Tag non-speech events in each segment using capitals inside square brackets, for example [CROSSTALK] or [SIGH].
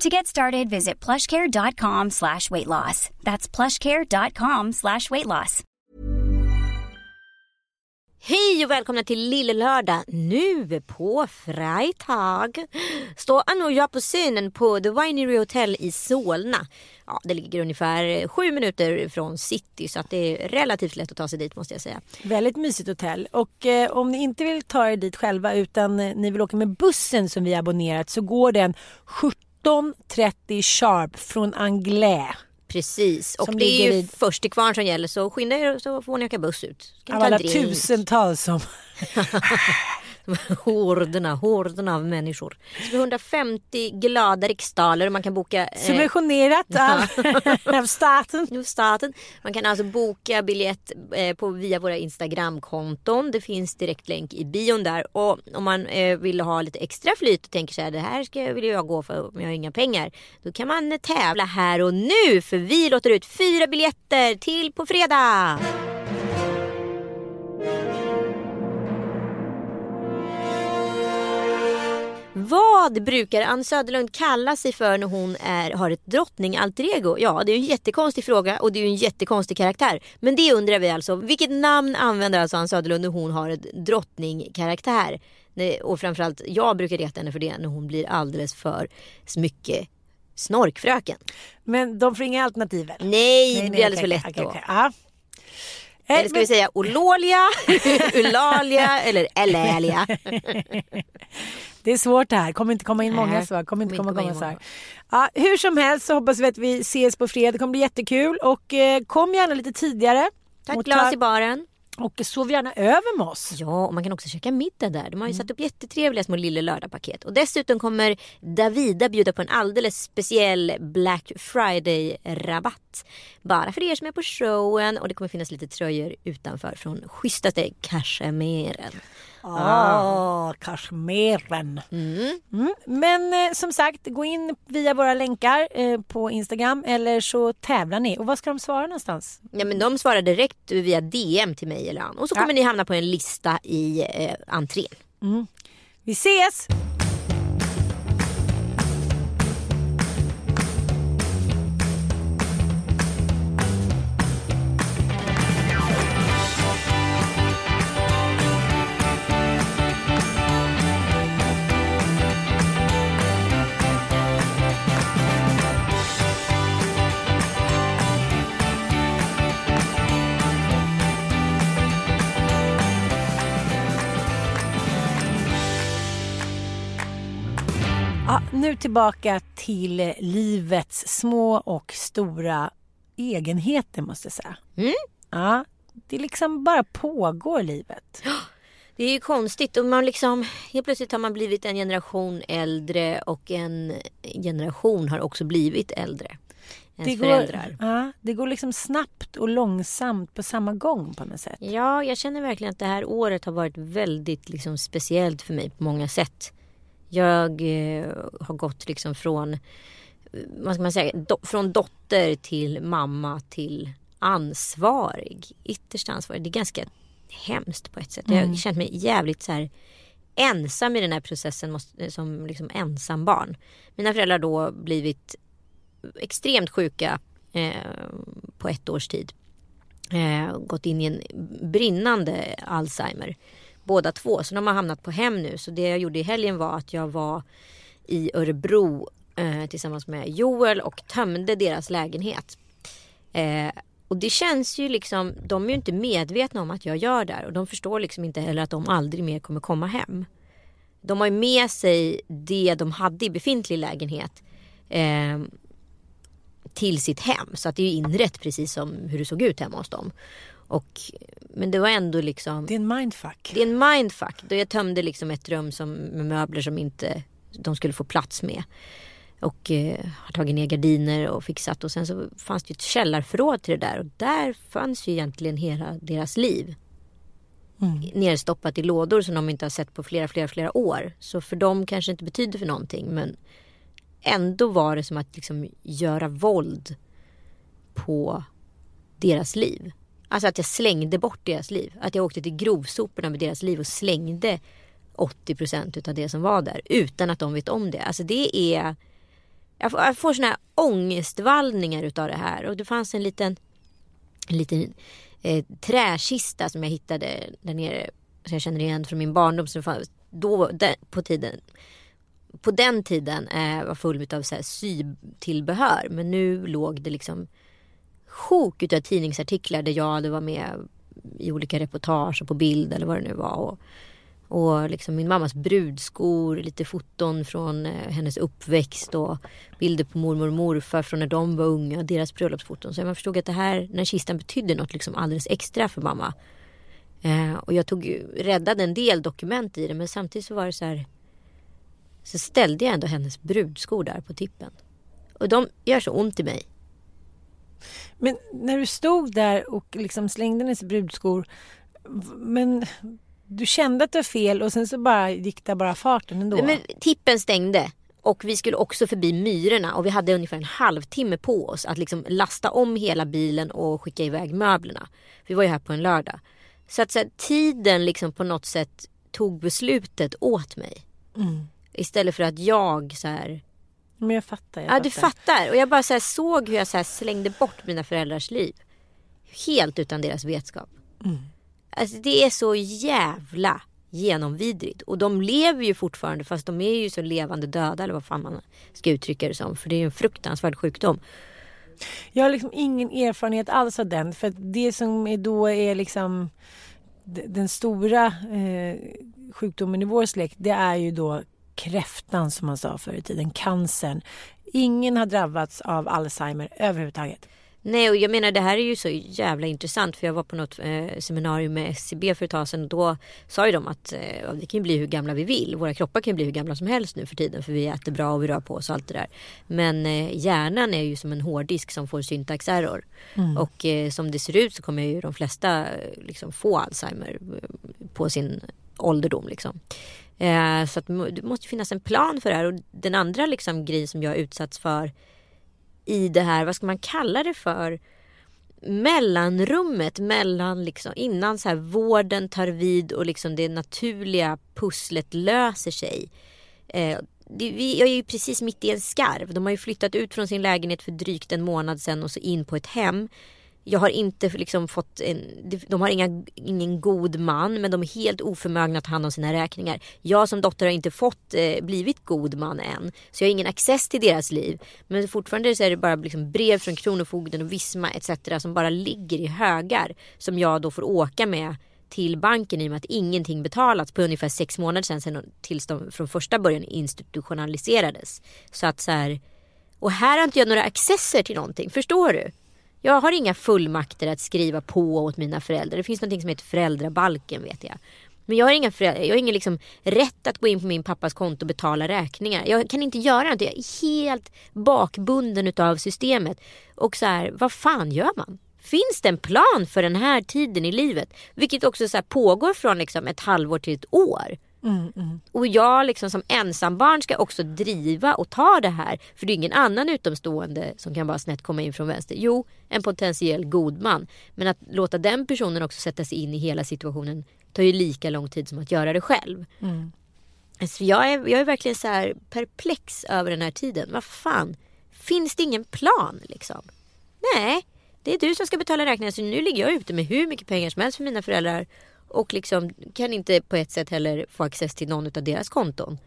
To get started, visit plushcare.com slash weight loss. That's plushcare.com slash weight loss. Hej och välkomna till Lille Lördag nu på Freitag. Står Anna och jag på scenen på The Winery Hotel i Solna. Ja, det ligger ungefär sju minuter från city så att det är relativt lätt att ta sig dit måste jag säga. Väldigt mysigt hotell och eh, om ni inte vill ta er dit själva utan eh, ni vill åka med bussen som vi abonnerat så går den 17.30 sharp från Anglais. Precis, och det är ju vid- först till kvarn som gäller så skynda er så får ni åka buss ut. Kan Av alla tusentals som... [LAUGHS] [LAUGHS] Horderna, horderna av människor. Så vi har 150 glada riksdaler och man kan boka eh, Subventionerat av, [LAUGHS] av staten. Nu starten. Man kan alltså boka biljett eh, på, via våra Instagramkonton. Det finns direktlänk i bion där. Och om man eh, vill ha lite extra flyt och tänker så här, det här ska, vill jag gå för men jag har inga pengar. Då kan man eh, tävla här och nu för vi låter ut fyra biljetter till på fredag. Vad brukar Ann Söderlund kalla sig för när hon är, har ett drottning-alter ego? Ja, det är en jättekonstig fråga och det är en jättekonstig karaktär. Men det undrar vi alltså. Vilket namn använder alltså Ann Söderlund när hon har ett drottningkaraktär? Nej, Och framförallt, jag brukar reta henne för det när hon blir alldeles för mycket snorkfröken. Men de får inga alternativ väl? Nej, det blir alldeles för okej, lätt okej, då. okej. Eh, Eller ska vi säga Ololia, Eulalia [LAUGHS] eller Elälia? Det är svårt det här. kommer inte komma in många svar. kommer inte komma, komma svar. Ja, hur som helst så hoppas vi att vi ses på fredag. Det kommer bli jättekul. Och eh, kom gärna lite tidigare. Ta ett glas i baren. Och sov gärna över med oss. Ja, och man kan också käka middag där. De har Mm. ju satt upp jättetrevliga små Lille Lördag-paket. Och dessutom kommer Davida bjuda på en alldeles speciell Black Friday-rabatt. Bara för er som är på showen. Och det kommer finnas lite tröjor utanför från schysstaste cashemeren. Ah, kashmiren. Mm. Men eh, som sagt, gå in via våra länkar eh, på Instagram eller så tävlar ni. Och vad ska de svara någonstans? Ja, men de svarar direkt via DM till mig eller Ann. Och så kommer ni hamna på en lista i eh, entrén. Vi ses! Ja, nu tillbaka till livets små och stora egenheter måste jag säga. Mm. Ja, det liksom bara pågår livet. Det är ju konstigt. Och man liksom, helt plötsligt har man blivit en generation äldre och en generation har också blivit äldre. Ens Det går, föräldrar. ja, det går liksom snabbt och långsamt på samma gång på något sätt. Ja, jag känner verkligen att det här året har varit väldigt liksom, speciellt för mig på många sätt. Jag eh, har gått liksom från, eh, vad ska man säga, do, från dotter till mamma till ansvarig. Ytterst ansvarig. Det är ganska hemskt på ett sätt. Jag har känt mig jävligt så här ensam i den här processen måste, som liksom ensam barn. Mina föräldrar har då blivit extremt sjuka eh, på ett års tid. Eh, gått in i en brinnande Alzheimer. Båda två. Så de har hamnat på hem nu. Så det jag gjorde i helgen var att jag var i Örebro eh, tillsammans med Joel och tömde deras lägenhet. Eh, Och det känns ju liksom, de är ju inte medvetna om att jag gör det här och de förstår liksom inte heller att de aldrig mer kommer komma hem. De har ju med sig det de hade i befintlig lägenhet eh, till sitt hem. Så att det är ju inrätt precis som hur det såg ut hemma hos dem. Och, men det var ändå liksom... Det är en mindfuck. Det är en mindfuck. Då jag tömde liksom ett rum som, med möbler som inte de skulle få plats med. Och eh, har tagit ner gardiner och fixat. Och sen så fanns det ett källarförråd till det där. Och där fanns ju egentligen hela deras liv. Mm. Nerstoppat i lådor som de inte har sett på flera, flera, flera år. Så för dem kanske inte betyder för någonting. Men ändå var det som att liksom göra våld på deras liv. Alltså att jag slängde bort deras liv. Att jag åkte till grovsoporna med deras liv och slängde 80 procent av det som var där. Utan att de vet om det. Alltså det är... Jag får, jag får såna här ångestvallningar utav det här. Och det fanns en liten, en liten eh, träkista som jag hittade där nere. Som jag känner igen från min barndom. Som fanns då, där, på tiden på den tiden eh, var full av så här sytillbehör. Men nu låg det liksom sjok utav tidningsartiklar där jag hade varit med i olika reportage och på bild eller vad det nu var. Och, och liksom min mammas brudskor, lite foton från eh, hennes uppväxt och bilder på mormor och morfar från när de var unga, deras bröllopsfoton. Så man förstod att det här, den här kistan betydde något liksom alldeles extra för mamma. Eh, och jag tog, räddade en del dokument i det men samtidigt så var det så här så ställde jag ändå hennes brudskor där på tippen. Och de gör så ont i mig. Men när du stod där och liksom slängde hennes brudskor. Men du kände att det var fel och sen så bara gick det bara farten ändå? Men tippen stängde. Och vi skulle också förbi Myrorna och vi hade ungefär en halvtimme på oss att liksom lasta om hela bilen och skicka iväg möblerna. Vi var ju här på en lördag. Så att så här, tiden liksom på något sätt tog beslutet åt mig. Mm. Istället för att jag så här... Men jag fattar. Jag ja, fattar. du fattar. Och jag bara så såg hur jag så slängde bort mina föräldrars liv. Helt utan deras vetskap. Mm. Alltså det är så jävla genomvidrigt. Och de lever ju fortfarande fast de är ju så levande döda eller vad fan man ska uttrycka det som. För det är ju en fruktansvärd sjukdom. Jag har liksom ingen erfarenhet alls av den. För det som är då är liksom den stora eh, sjukdomen i vår släkt det är ju då kräftan som man sa förr i tiden, cancern. Ingen har drabbats av Alzheimer överhuvudtaget. Nej och jag menar det här är ju så jävla intressant för jag var på något eh, seminarium med SCB för ett tag sedan och då sa ju de att eh, vi kan bli hur gamla vi vill. Våra kroppar kan bli hur gamla som helst nu för tiden för vi äter bra och vi rör på oss och allt det där. Men eh, hjärnan är ju som en hårddisk som får syntaxerror. Mm. Och eh, som det ser ut så kommer ju de flesta eh, liksom få Alzheimer eh, på sin ålderdom liksom. Eh, så att det måste finnas en plan för det här. Och den andra liksom grejen som jag utsatts för i det här, vad ska man kalla det för? mellanrummet mellan liksom, innan så här vården tar vid och liksom det naturliga pusslet löser sig. Eh, det, vi, jag är ju precis mitt i en skarv. De har ju flyttat ut från sin lägenhet för drygt en månad sedan och så in på ett hem. Jag har inte liksom fått en, de har inga, ingen god man men de är helt oförmögna att ta hand om sina räkningar. Jag som dotter har inte fått eh, blivit god man än. Så jag har ingen access till deras liv. Men fortfarande så är det bara liksom brev från Kronofogden och Visma etc. som bara ligger i högar. Som jag då får åka med till banken i och med att ingenting betalats på ungefär sex månader sedan, sedan tills de från första början institutionaliserades. Så att så här, och här har inte jag några accesser till någonting, förstår du? Jag har inga fullmakter att skriva på åt mina föräldrar. Det finns något som heter föräldrabalken vet jag. Men jag har, inga föräldrar, jag har ingen liksom rätt att gå in på min pappas konto och betala räkningar. Jag kan inte göra något. Jag är helt bakbunden utav systemet. Och så här, vad fan gör man? Finns det en plan för den här tiden i livet? Vilket också så pågår från liksom ett halvår till ett år. Mm, mm. Och jag liksom som ensambarn ska också driva och ta det här. För det är ingen annan utomstående som kan bara snett komma in från vänster. Jo, en potentiell god man. Men att låta den personen också sätta sig in i hela situationen tar ju lika lång tid som att göra det själv. Mm. Alltså jag, är, jag är verkligen så här perplex över den här tiden. Vad fan, finns det ingen plan liksom? Nej, det är du som ska betala räkningen. Så nu ligger jag ute med hur mycket pengar som helst för mina föräldrar och liksom kan inte på ett sätt heller få access till någon av deras konton.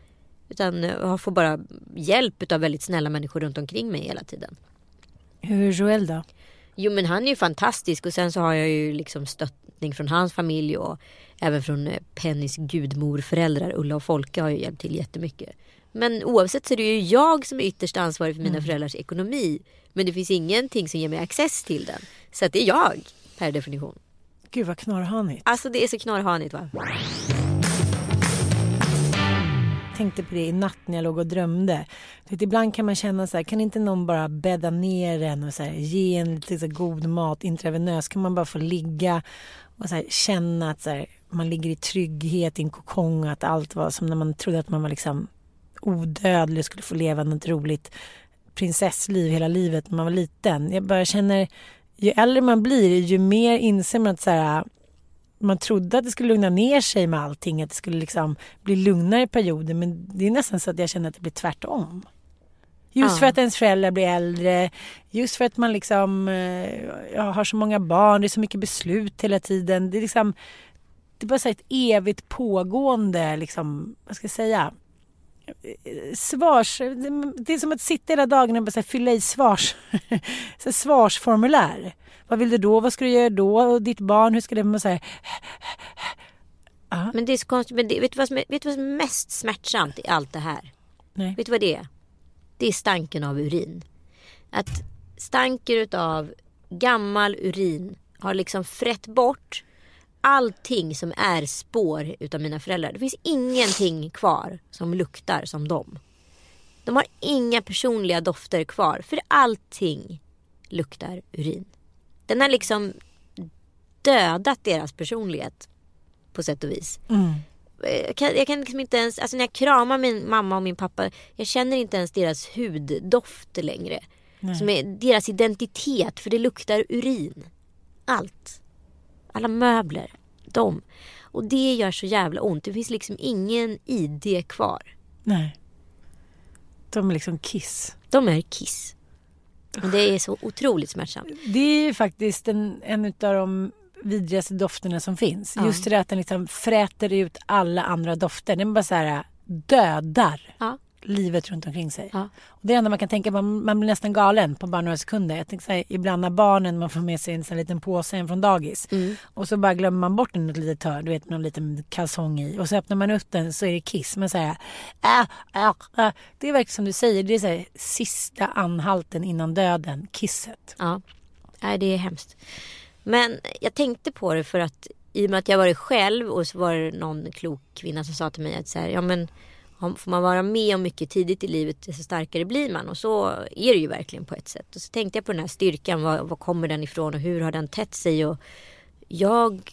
Utan eh, får bara hjälp av väldigt snälla människor runt omkring mig hela tiden. Hur är Joel då? Jo men han är ju fantastisk och sen så har jag ju liksom stöttning från hans familj och även från eh, Pennys gudmorföräldrar Ulla och Folke har ju hjälpt till jättemycket. Men oavsett så är det ju jag som är ytterst ansvarig för mina Mm. föräldrars ekonomi. Men det finns ingenting som ger mig access till den. Så att det är jag per definition. Gud vad knorrhanigt. Alltså det är så knorrhanigt va? Jag tänkte på det i natt när jag låg och drömde. Vet, ibland kan man känna så här, kan inte någon bara bädda ner en och så här, ge en lite så god mat intravenöst? Kan man bara få ligga och så här, känna att så här, man ligger i trygghet i en kokong och att allt var som när man trodde att man var liksom odödlig och skulle få leva något roligt prinsessliv hela livet när man var liten. Jag bara känner, ju äldre man blir ju mer inser man att så här, man trodde att det skulle lugna ner sig med allting, att det skulle liksom bli lugnare i perioder men det är nästan så att jag känner att det blir tvärtom. Just Ja. för att ens föräldrar blir äldre, just för att man liksom eh, ja, har så många barn, det är så mycket beslut hela tiden. Det är liksom, det är bara så ett evigt pågående, liksom, vad ska jag säga, svars... Det är som att sitta hela dagen och bara fylla i svars, [LAUGHS] så svarsformulär. Vad vill du då? Vad ska du göra då? Och ditt barn, hur ska det... Man här, [LAUGHS] Men det är så konstigt. Men det, vet, du vad som är, vet du vad som är mest smärtsamt i allt det här? nej. Vet du vad det är? Det är stanken av urin. Att stanken utav gammal urin har liksom frätt bort allting som är spår utav mina föräldrar. Det finns ingenting kvar som luktar som dem. De har inga personliga dofter kvar för allting luktar urin. Den har liksom dödat deras personlighet på sätt och vis. Mm. Jag kan, jag kan liksom inte ens, alltså när jag kramar min mamma och min pappa, jag känner inte ens deras huddoft längre. Nej. Som är deras identitet, för det luktar urin. Allt. Alla möbler. De. Och det gör så jävla ont. Det finns liksom ingen ID kvar. nej. De är liksom kiss. De är kiss. Och det är så otroligt smärtsamt. Det är ju faktiskt en, en av de vidrigaste dofterna som finns. Ja. Just det där att den liksom fräter ut alla andra dofter. Den bara så här dödar Ja. Livet runt omkring sig. Ja. Och det enda man kan tänka på, man, blir nästan galen på bara några sekunder. Jag tänker så här, ibland när barnen, man får med sig en sån liten påse hem från dagis. Mm. Och så bara glömmer man bort den ett litet hörn, du vet någon liten kalsong i. Och så öppnar man upp den så är det kiss. Men så här, äh, äh, äh. Det är verkligen som du säger, det är så här, sista anhalten innan döden, kisset. Ja, Nej, det är hemskt. Men jag tänkte på det för att i och med att jag varit själv och så var det någon klok kvinna som sa till mig att så här, ja men får man vara med om mycket tidigt i livet desto starkare blir man och så är det ju verkligen på ett sätt. Och så tänkte jag på den här styrkan, var, var kommer den ifrån och hur har den tätt sig och jag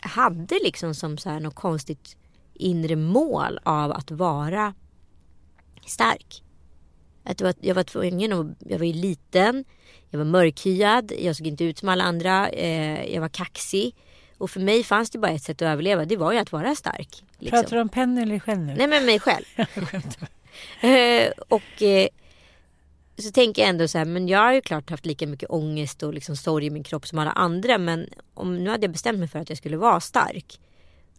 hade liksom som så här något konstigt inre mål av att vara stark. Att var, jag var tvungen att, jag var ju liten, jag var mörkhyad, jag såg inte ut som alla andra, eh, jag var kaxig. Och för mig fanns det bara ett sätt att överleva, det var ju att vara stark. Liksom. Pratar du om Penny eller dig själv nu? Nej men mig själv. [LAUGHS] eh, och eh, så tänker jag ändå så här, men jag har ju klart haft lika mycket ångest och liksom sorg i min kropp som alla andra. Men om nu hade jag bestämt mig för att jag skulle vara stark.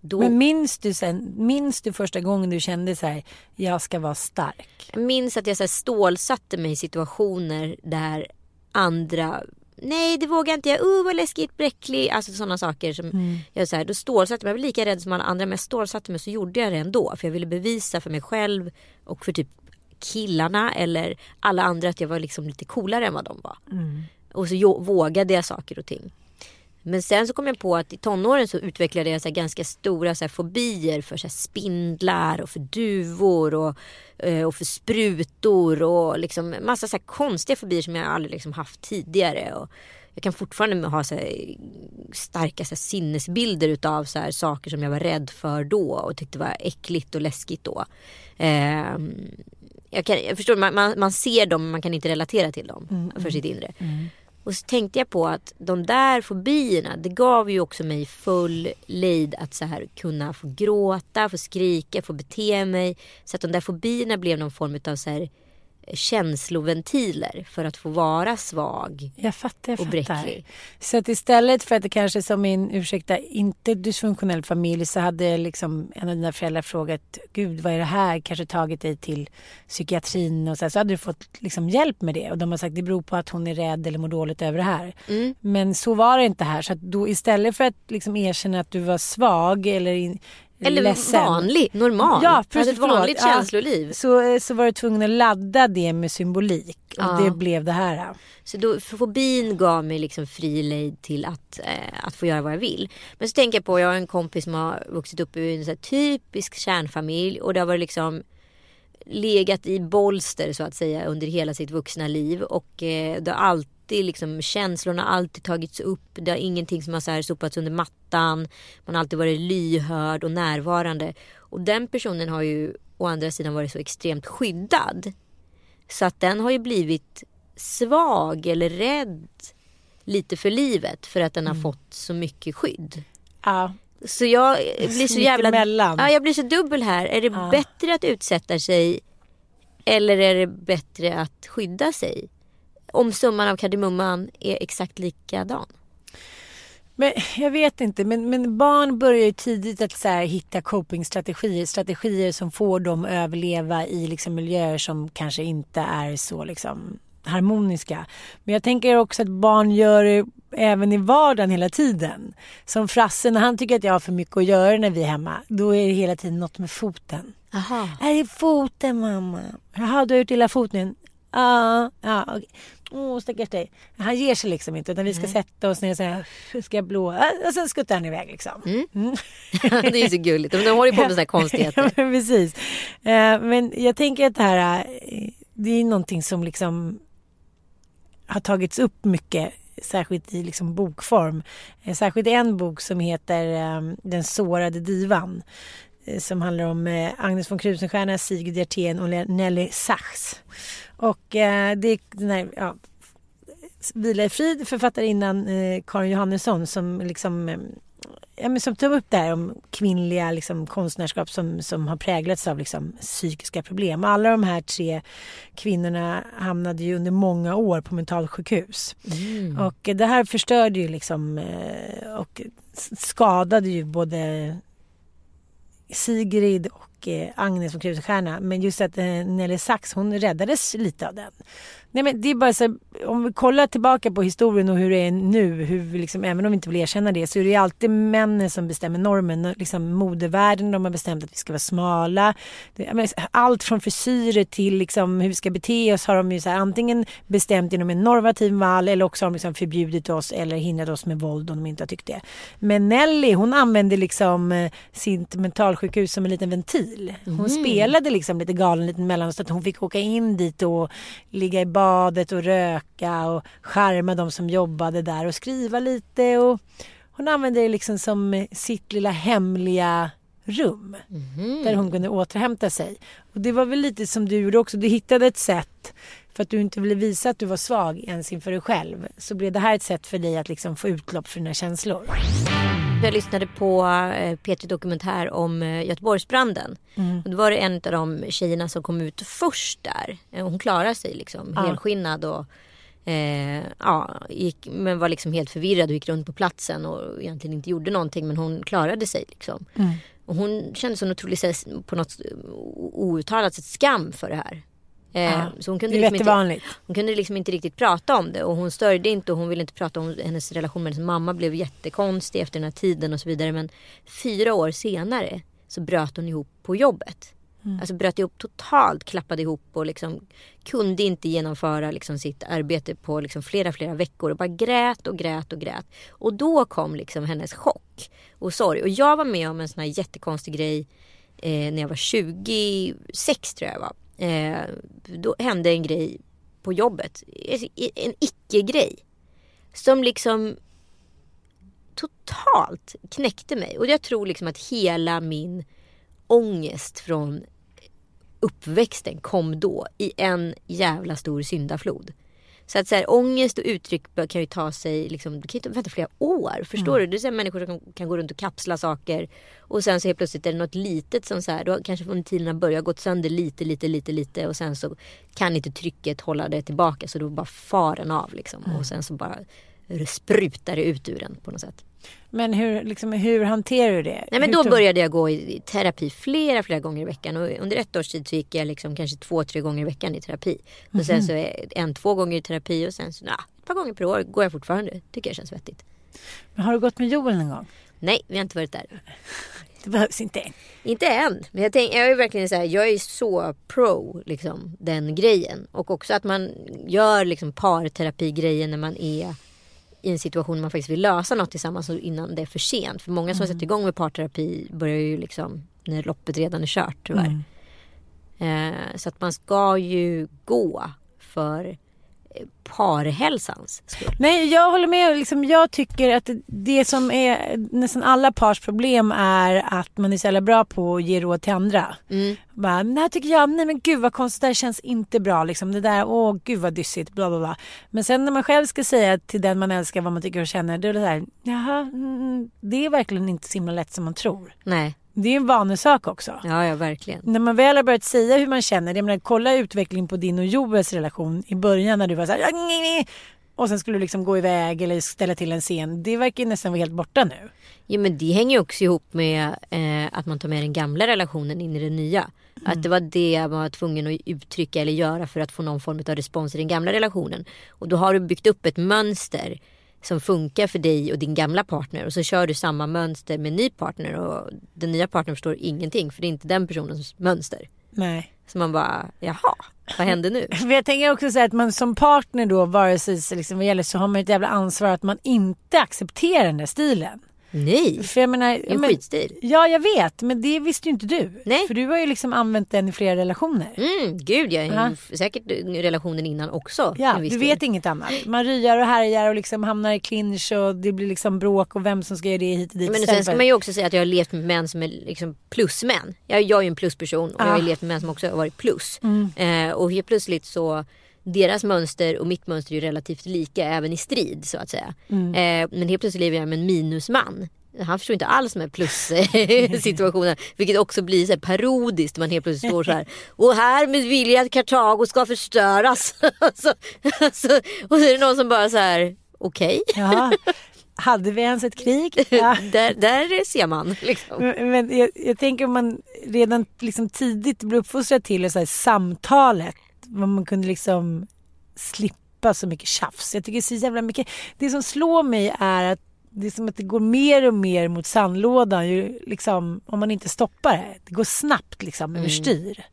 Då Men minns du, sen, minns du första gången du kände så här, jag ska vara stark? Jag minns att jag så här stålsatte mig i situationer där andra Nej det vågar inte jag. Uh vad läskigt, bräcklig. Alltså sådana saker som jag så här, då stålsatte mig. Jag var lika rädd som alla andra men jag stålsatte mig så gjorde jag det ändå. För jag ville bevisa för mig själv och för typ killarna eller alla andra att jag var liksom lite coolare än vad de var. Och så vågade jag saker och ting. Men sen så kom jag på att i tonåren så utvecklade jag så ganska stora så fobier för så spindlar och för duvor och, eh, och för sprutor och liksom massa så konstiga fobier som jag aldrig liksom haft tidigare. Och jag kan fortfarande ha så starka så sinnesbilder utav så saker som jag var rädd för då och tyckte var äckligt och läskigt då. Ehm, jag, kan, jag förstår, man, man, man ser dem men man kan inte relatera till dem för sitt inre. Och så tänkte jag på att de där fobierna, det gav ju också mig full lejd att så här kunna få gråta, få skrika, få bete mig. Så att de där fobierna blev någon form av så här, känsloventiler för att få vara svag Jag fattar, jag och fattar. bräcklig. Så att istället för att det kanske som en, ursäkta, inte dysfunktionell familj så hade liksom en av dina föräldrar frågat Gud vad är det här? Kanske tagit dig till psykiatrin och så, här, så hade du fått liksom hjälp med det. Och de har sagt det beror på att hon är rädd eller mår dåligt över det här. Mm. Men så var det inte här. Så att då istället för att liksom erkänna att du var svag eller in, Eller ledsen. vanlig, normal. Ja, Hade precis, ett vanligt. Ja. känsloliv. Så, eh, så var du tvungen att ladda det med symbolik. Och Ja. det blev det här. Så då, fobin gav mig liksom fri lejd till att, eh, att få göra vad jag vill. Men så tänker jag på, jag har en kompis som har vuxit upp i en så typisk kärnfamilj och det har varit liksom legat i bolster så att säga under hela sitt vuxna liv och eh, det har alltid liksom känslorna har alltid tagits upp. Det har ingenting som har så här sopats under mattan. Man har alltid varit lyhörd och närvarande. Och den personen har ju å andra sidan varit så extremt skyddad. Så att den har ju blivit svag eller rädd lite för livet för att den har fått så mycket skydd. Ja. Så jag blir så jävla... Ja, jag blir så dubbel här. Är det Ja. bättre att utsätta sig eller är det bättre att skydda sig? Om summan av kardemumman är exakt likadan. Men jag vet inte, men, men barn börjar ju tidigt att så här, hitta copingstrategier. Strategier som får dem att överleva i liksom, miljöer som kanske inte är så liksom, harmoniska. Men jag tänker också att barn gör det även i vardagen hela tiden. Som Frasse, när han tycker att jag har för mycket att göra när vi är hemma, då är det hela tiden något med foten. Aha. Är det foten mamma? Jaha, du har gjort illa foten? Ja, ja, okej. Åh, stackars dig. Han ger sig liksom inte utan vi ska sätta oss ner och säga, ska jag blå? Och sen skuttar han iväg liksom. Mm. [LAUGHS] det är så gulligt. De håller ju på med sådana här [LAUGHS] konstigheter. [LAUGHS] Ja, men precis. Eh, Men jag tänker att det här, eh, det är någonting som liksom har tagits upp mycket, särskilt i liksom bokform. Eh, Särskilt i en bok som heter eh, Den sårade divan. Som handlar om Agnes von Krusenstjerna, Sigrid Hjertén och Nelly Sachs. Och eh, det är den här, ja, Vila i frid, författarinnan eh, Karin Johannesson som liksom eh, ja, men som tog upp det här om kvinnliga liksom, konstnärskap som, som har präglats av liksom, psykiska problem. Alla de här tre kvinnorna hamnade ju under många år på mentalsjukhus. Mm. Och det här förstörde ju liksom eh, och skadade ju både Sigrid och och Agnes från Krusstjärna. Men just att eh, Nelly Sachs, hon räddades lite av den. Nej men det är bara så här, om vi kollar tillbaka på historien och hur det är nu, hur liksom, även om vi inte vill erkänna det, så är det alltid männen som bestämmer normen. Liksom modevärlden, de har bestämt att vi ska vara smala. Det, allt från frisyrer till liksom hur vi ska bete oss har de ju så här, antingen bestämt genom en normativ mall eller också har de liksom förbjudit oss eller hindrat oss med våld om de inte har tyckt det. Men Nelly, hon använde liksom eh, sitt mentalsjukhus som en liten ventil. Hon spelade liksom lite galen lite mellan så att hon fick åka in dit och ligga i badet och röka och charma de som jobbade där och skriva lite. Och hon använde det liksom som sitt lilla hemliga rum där hon kunde återhämta sig. Och det var väl lite som du gjorde också. Du hittade ett sätt för att du inte ville visa att du var svag ens inför dig själv. Så blev det här ett sätt för dig att liksom få utlopp för dina känslor. Jag lyssnade på eh, P3 Dokumentär om eh, Göteborgsbranden. Och då var det en av de tjejerna som kom ut först där. Eh, Hon klarade sig liksom Ja. helskinnad och eh, ja, gick, men var liksom helt förvirrad och gick runt på platsen och egentligen inte gjorde någonting men hon klarade sig liksom. Och hon kände sån otrolig på något outtalat sätt skam för det här. Eh, Ja, så hon kunde, liksom inte, hon kunde liksom inte riktigt prata om det och hon störde inte och hon ville inte prata om hennes relation med hennes mamma blev jättekonstig efter den här tiden och så vidare. Men fyra år senare så bröt hon ihop på jobbet. Alltså bröt ihop totalt, klappade ihop och liksom kunde inte genomföra liksom sitt arbete på liksom flera, flera veckor och bara grät och grät och grät. Och då kom liksom hennes chock och sorg. Och jag var med om en sån här jättekonstig grej eh, när jag var 26 tror jag var. Eh, då hände en grej på jobbet. Alltså, en icke-grej. Som liksom totalt knäckte mig. Och jag tror liksom att hela min ångest från uppväxten kom då i en jävla stor syndaflod. Så att så här, ångest och uttryck kan ju ta sig, liksom, det kan ju vänta flera år. Förstår Mm. du? Det är så här, människor som kan, kan gå runt och kapsla saker. Och sen så helt plötsligt är det något litet som så här, då kanske har börjat gått sönder lite, lite, lite, lite. Och sen så kan inte trycket hålla det tillbaka. Så då bara far den av liksom. Mm. Och sen så bara sprutar det ut ur den på något sätt. Men hur, liksom, hur hanterar du det? Nej men hur då började jag gå i terapi flera, flera gånger i veckan. Och under ett års tid så gick jag liksom kanske två, tre gånger i veckan i terapi. Och sen så är en, två gånger i terapi och sen så nah, ett par gånger per år går jag fortfarande. Tycker jag känns vettigt. Men har du gått med Joel någon gång? Nej, vi har inte varit där. [LAUGHS] Det behövs inte än. Inte än. Men jag, tänk, jag är verkligen så här, jag är så pro liksom, den grejen. Och också att man gör liksom parterapi-grejen när man är i en situation där man faktiskt vill lösa något tillsammans innan det är för sent. För många som har satt igång med parterapi börjar ju liksom när loppet redan är kört tyvärr. Eh, så att man ska ju gå för parhälsans skull. Nej, jag håller med. Liksom, jag tycker att det som är nästan alla pars problem är att man är så jävla bra på att ge råd till andra. Mm. Bara, det här tycker jag, nej men gud vad konstigt, det här känns inte bra. Liksom. Det där, åh gud vad dyssigt, bla bla bla. Men sen när man själv ska säga till den man älskar vad man tycker och känner, då är det så här, jaha, mm, det är verkligen inte så himla lätt som man tror. Nej, Det är en vanesak också. ja, ja verkligen. När man väl har börjat säga hur man känner, jag menar, kolla utvecklingen på din och Joels relation i början när du var så här, "Ah, nej, nej." och sen skulle du liksom gå iväg eller ställa till en scen. Det verkar ju nästan vara helt borta nu. Ja men det hänger ju också ihop med eh, att man tar med den gamla relationen in i den nya. Att det var det man var tvungen att uttrycka eller göra för att få någon form av respons i den gamla relationen. Och då har du byggt upp ett mönster som funkar för dig och din gamla partner och så kör du samma mönster med en ny partner och den nya partnern förstår ingenting för det är inte den personens mönster. Nej. Så man bara, jaha, vad hände nu? [LAUGHS] Jag tänker också så här att man som partner då, vare sig så liksom vad gäller så har man ett jävla ansvar att man inte accepterar den där stilen. Nej, För jag menar, en men, skitstil. Ja, jag vet, men det visste ju inte du. Nej. För du har ju liksom använt den i flera relationer. Mm, gud jag Ja. är säkert relationen innan också. Ja, du vet inget annat. Man ryar och härjar och liksom hamnar i clinch och det blir liksom bråk och vem som ska göra det hit och dit. Men sen ska man ju också säga att jag har levt med män som är liksom plusmän. Jag, jag är ju en plusperson och jag har Ah. levt med män som också har varit plus. Mm. Eh, och helt plötsligt så deras mönster och mitt mönster är ju relativt lika även i strid så att säga. Mm. Eh, men helt plötsligt lever jag med en minusman. Han förstår inte alls med plus-situationen. [LAUGHS] [LAUGHS] Vilket också blir så här parodiskt. Man helt plötsligt står så här. Och härmed vill jag att Kartago ska förstöras. [LAUGHS] så, så, och så är det någon som bara så här. Okej. Ja. Hade vi ens ett krig? Ja. där, där ser man. Liksom. Men, men jag, jag tänker om man redan liksom tidigt blir uppfostrad till så här, samtalet. Man kunde liksom slippa så mycket tjafs. Jag tycker så jävla mycket. Det som slår mig är att det är som att det går mer och mer mot sandlådan ju, liksom, om man inte stoppar det. Det går snabbt liksom Mm. överstyr.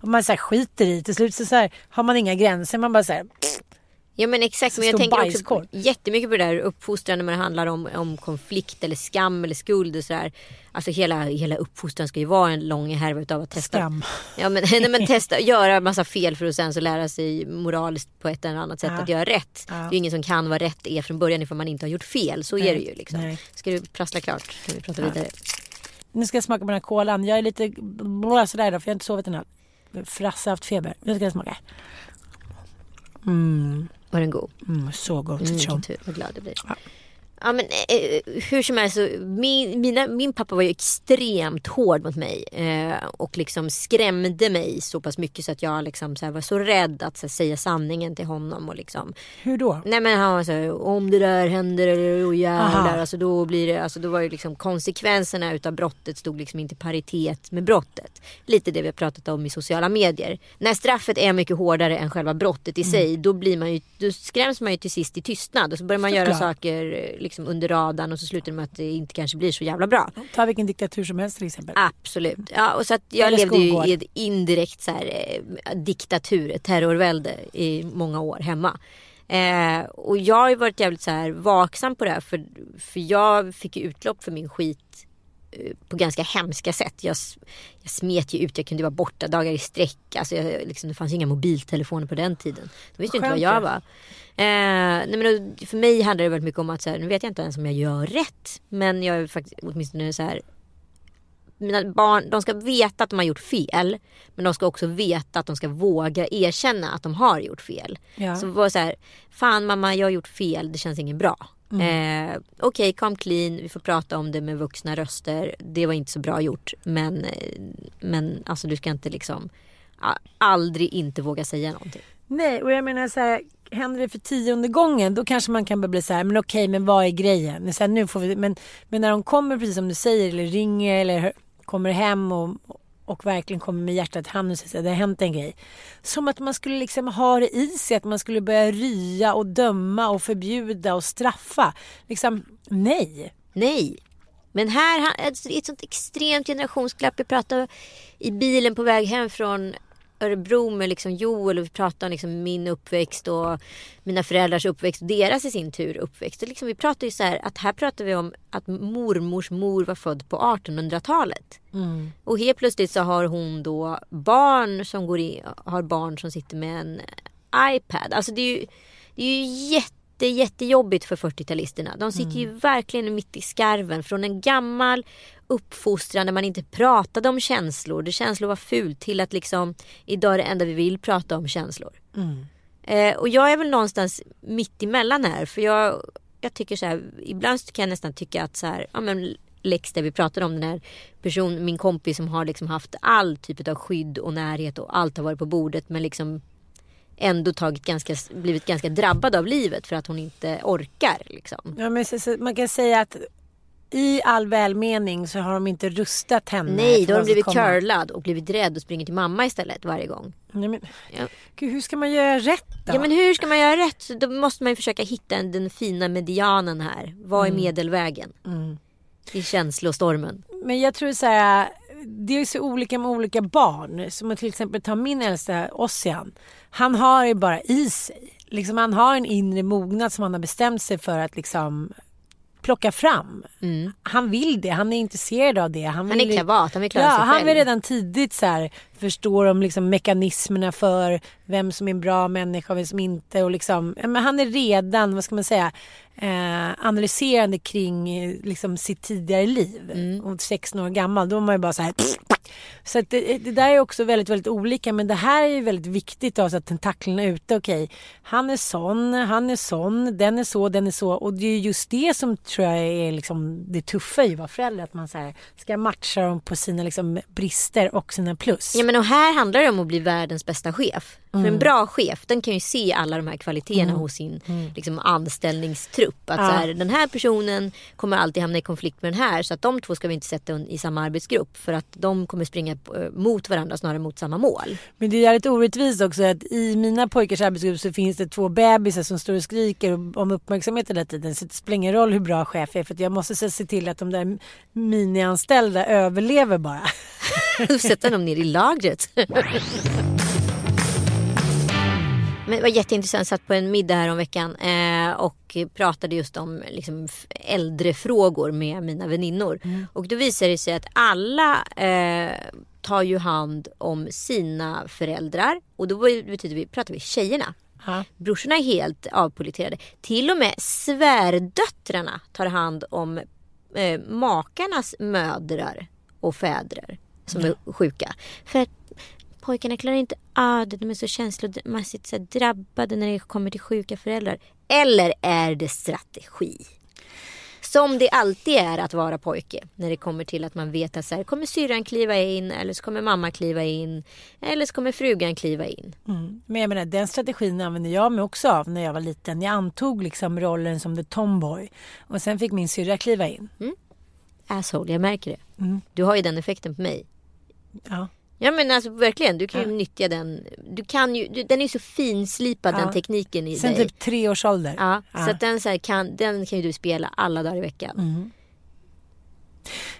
Om man så här, skiter i till slut så, så här, har man inga gränser. Man bara så här, Ja men exakt, Så men jag tänker också bajskorv. jättemycket på det där uppfostran när det handlar om, om konflikt eller skam eller skuld och sådär. Alltså hela, hela uppfostran ska ju vara en lång härva utav att testa. skam. Ja men, [LAUGHS] nej, men testa, [LAUGHS] göra massa fel för att sen så lära sig moraliskt på ett eller annat sätt Ja. att göra rätt. Ja. Det är ju ingen som kan vad rätt är från början ifall man inte har gjort fel. Så är det ju liksom. Nej. Ska du prassla klart kan vi prata vidare. Nu ska jag smaka på den här kolan. Jag är lite blå sådär då för jag har inte sovit den här. Frasse har haft feber. Nu ska jag smaka. Mm, Var den god? mm, så gott. Mm, Tjom. vilken tur, vad glad jag blir. Ja men eh, hur som helst, min, mina, min pappa var ju extremt hård mot mig. Eh, och liksom skrämde mig så pass mycket så att jag liksom, så här, var så rädd att så här, säga sanningen till honom. Och liksom, Hur då? nej men han var så här, om det där händer eller oh, jävlar. Alltså, då blir det, alltså, då var ju liksom konsekvenserna utav brottet stod liksom inte i paritet med brottet. Lite det vi har pratat om i sociala medier. När straffet är mycket hårdare än själva brottet i Mm. sig. Då, blir man ju, då skräms man ju till sist i tystnad. Och så börjar man göra Såklart. saker eh, liksom under radarn och så slutar det med att det inte kanske blir så jävla bra. Ta vilken diktatur som helst till exempel. Absolut. Ja, och så att jag Eller levde ju skolgård. i ett indirekt så här, eh, diktatur, ett terrorvälde i många år hemma. Eh, och jag har ju varit jävligt så här vaksam på det här för, för jag fick ju utlopp för min skit på ganska hemska sätt. Jag, jag smet ju ut, jag kunde vara borta dagar i sträck. Alltså jag, liksom, det fanns ju inga mobiltelefoner på den tiden. De visste ju inte vad Skönt jag var. Eh, nej men för mig handlar det väldigt mycket om att så här, nu vet jag inte ens om jag gör rätt. Men jag är faktiskt åtminstone så här mina barn, de ska veta att de har gjort fel. Men de ska också veta att de ska våga erkänna att de har gjort fel. Ja. Så var så här, fan mamma jag har gjort fel, det känns inget bra. Mm. Eh, Okej, okay, come clean, vi får prata om det med vuxna röster. Det var inte så bra gjort. Men, eh, men alltså du ska inte liksom aldrig inte våga säga någonting. Nej, och jag menar så här, händer det för tionde gången då kanske man kan börja bli så här, men okej, men vad är grejen? Så här, nu får vi, men, men när de kommer precis som du säger eller ringer eller kommer hem och, och verkligen kommer med hjärtat i handen och säger att det har hänt en grej. Som att man skulle liksom ha det i sig, att man skulle börja rya och döma och förbjuda och straffa. Liksom, nej. Nej. Men här alltså, det är ett sånt extremt generationsglapp. Vi pratade i bilen på väg hem från Örebro med liksom Joel och vi pratade om liksom min uppväxt och mina föräldrars uppväxt och deras i sin tur uppväxt. Och liksom vi pratade ju så här att här pratar vi om att mormors mor var född på 1800-talet. Och helt plötsligt så har hon då barn som går in, har barn som sitter med en iPad. Alltså det är ju, det är ju jätte, jättejobbigt för 40-talisterna. De sitter ju verkligen mitt i skarven från en gammal uppfostran där man inte pratade om känslor. Det känslor var fult till att liksom idag är det enda vi vill prata om känslor. Eh, och jag är väl någonstans mitt emellan här. För jag, jag tycker så här, ibland kan jag nästan tycka att så här, ja men Lex där vi pratade om den här person, min kompis som har liksom haft all typ av skydd och närhet och allt har varit på bordet men liksom ändå tagit ganska, blivit ganska drabbad av livet för att hon inte orkar liksom. Ja, men så, så, man kan säga att i all välmening så har de inte rustat henne. Nej, då har hon blivit komma. curlad och blivit rädd och springer till mamma istället varje gång. Nej, men, Ja. Gud, hur ska man göra rätt då? Ja men hur ska man göra rätt? Då måste man ju försöka hitta en- den fina medianen här. Vad är medelvägen? I känslostormen. Men jag tror så här, det är så olika med olika barn. Som att till exempel ta min äldsta Ossian. Han har det bara i sig. Liksom han har en inre mognad som han har bestämt sig för att liksom plocka fram. Han vill det, han är intresserad av det. Han, Mm. Han vill, är kavat, han vill klara ja, sig Han själv. vill redan tidigt så här, förstå de liksom mekanismerna för vem som är en bra människa och vem som inte. Och liksom, men han är redan, vad ska man säga, eh, analyserande kring eh, liksom, sitt tidigare liv. Mm. Och 16 år gammal, då är man ju bara så här... Så det, det där är också väldigt, väldigt olika. Men det här är ju väldigt viktigt då, så att tentaklerna är ute. Okej, han är sån, han är sån, den är så, den är så. Och det är just det som tror jag är liksom det tuffa i att vara förälder. Att man så här, ska matcha dem på sina liksom, brister och sina plus. Ja men och här handlar det om att bli världens bästa chef. För Mm. en bra chef den kan ju se alla de här kvaliteterna hos sin liksom, anställningstrupp. Att Ja. så här, den här personen kommer alltid hamna i konflikt med den här. Så att de två ska vi inte sätta i samma arbetsgrupp. För att de kommer springa eh, mot varandra snarare mot samma mål. Men det är jävligt orättvist också att i mina pojkars arbetsgrupp så finns det två bebisar som står och skriker om uppmärksamhet hela tiden. Så det spelar ingen roll hur bra chef jag är för jag måste se till att de där minianställda överlever bara. [LAUGHS] [LAUGHS] Sätta dem ner i lagret. Men det var jätteintressant. Satt på en middag här om veckan eh, och pratade just om liksom, äldrefrågor med mina väninnor. Och då visade det sig att alla eh, tar ju hand om sina föräldrar. Och då betyder vi, pratar vi tjejerna. Ja. Brorsorna är helt avpoliterade. Till och med svärdöttrarna tar hand om eh, makarnas mödrar och fäder som är sjuka. För att pojkarna klarar inte av det. De är så känslomässigt så drabbade när det kommer till sjuka föräldrar. Eller är det strategi? Som det alltid är att vara pojke. När det kommer till att man vet att så här, kommer syrran kliva in eller så kommer mamma kliva in. Eller så kommer frugan kliva in. Mm. Men jag menar den strategin använde jag mig också av när jag var liten. Jag antog liksom rollen som the tomboy. Och sen fick min syrra kliva in. Asshole, jag märker det. Mm. Du har ju den effekten på mig. Ja. Ja men alltså verkligen, du kan ju nyttja den. Du kan ju, du, den är ju så finslipad Ja. den tekniken i Sen dig. typ tre års ålder. Ja, Ja. Mm. så att den, så här, kan, den kan ju du spela alla dagar i veckan.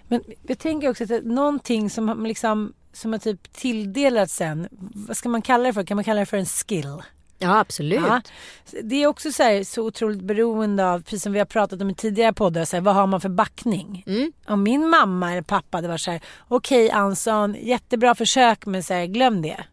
Men jag tänker också att någonting som liksom som har typ tilldelats sen. Vad ska man kalla det för? Kan man kalla det för en skill? Ja absolut. Ja. Det är också så, här, så otroligt beroende av, precis som vi har pratat om i tidigare poddar, så här, vad har man för backning? Mm. Om min mamma eller pappa det var så här, okej Anson, jättebra försök men så här, glöm det.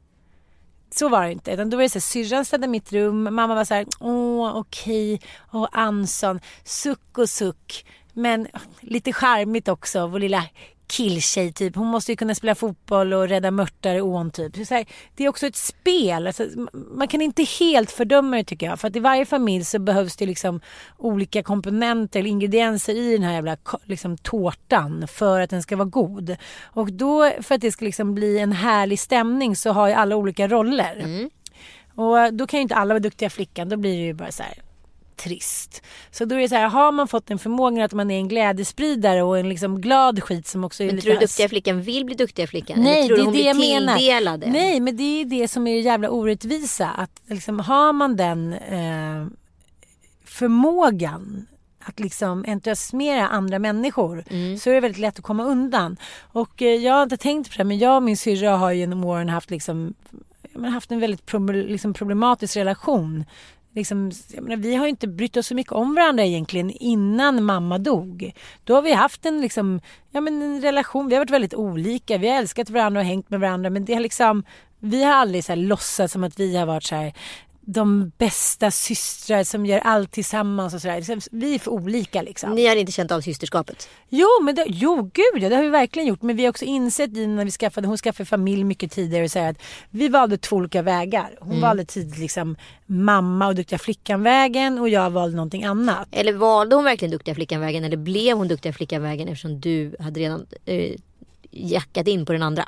Så var det inte. Utan då var det så här, syrran städade mitt rum, mamma var så här, åh okej, åh Anson, suck och suck. Men lite charmigt också, vår lilla killtjej typ. Hon måste ju kunna spela fotboll och rädda mörtar i ån typ. Så så här, det är också ett spel. Alltså, man kan inte helt fördöma det tycker jag. För att i varje familj så behövs det liksom olika komponenter eller ingredienser i den här jävla liksom, tårtan för att den ska vara god. Och då för att det ska liksom bli en härlig stämning så har ju alla olika roller. Mm. Och då kan ju inte alla vara duktiga flickan. Då blir det ju bara så här trist. Så då är det så här, har man fått en förmåga att man är en glädjespridare och en liksom glad skit som också är Men lite... tror du duktiga flickan vill bli duktiga flickan? Nej, det är det jag menar. det? Nej, men det är det som är det jävla orättvisa. Att liksom, har man den eh, förmågan att liksom entusiasmera andra människor Mm. så är det väldigt lätt att komma undan. Och eh, jag har inte tänkt på det men jag och min syrra har genom åren haft liksom menar, haft en väldigt liksom problematisk relation. Liksom, jag menar, vi har ju inte brytt oss så mycket om varandra egentligen innan mamma dog. Då har vi haft en, liksom, ja, men en relation, vi har varit väldigt olika, vi har älskat varandra och hängt med varandra men det har liksom, vi har aldrig så här låtsats som att vi har varit så här de bästa systrar som gör allt tillsammans och sådär. Vi är för olika liksom. Ni har inte känt av systerskapet? Jo, men det, jo gud ja, det har vi verkligen gjort. Men vi har också insett i när vi skaffade, hon skaffade familj mycket tidigare och säger att vi valde två olika vägar. Hon valde tidigt liksom mamma och duktiga flickan-vägen och jag valde någonting annat. Eller valde hon verkligen duktiga flickan-vägen eller blev hon duktiga flickan-vägen eftersom du hade redan eh, jackat in på den andra?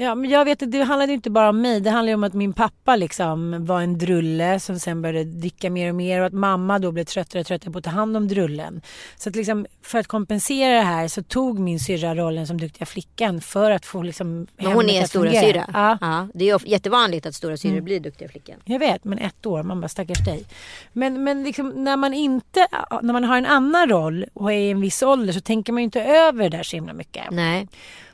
Ja, men jag vet att det handlade inte bara om mig. Det handlade om att min pappa liksom var en drulle som sen började dricka mer och mer och att mamma då blev tröttare och tröttare på att ta hand om drullen. Så att liksom för att kompensera det här så tog min syrra rollen som duktiga flickan för att få liksom Men hon är stora syra. Ja. Ja, det är jättevanligt att stora syrror blir duktiga flickan. Jag vet, men ett år. Man bara stackars dig. Men, men liksom, när man inte, när man har en annan roll och är i en viss ålder så tänker man ju inte över det där så himla mycket. Nej.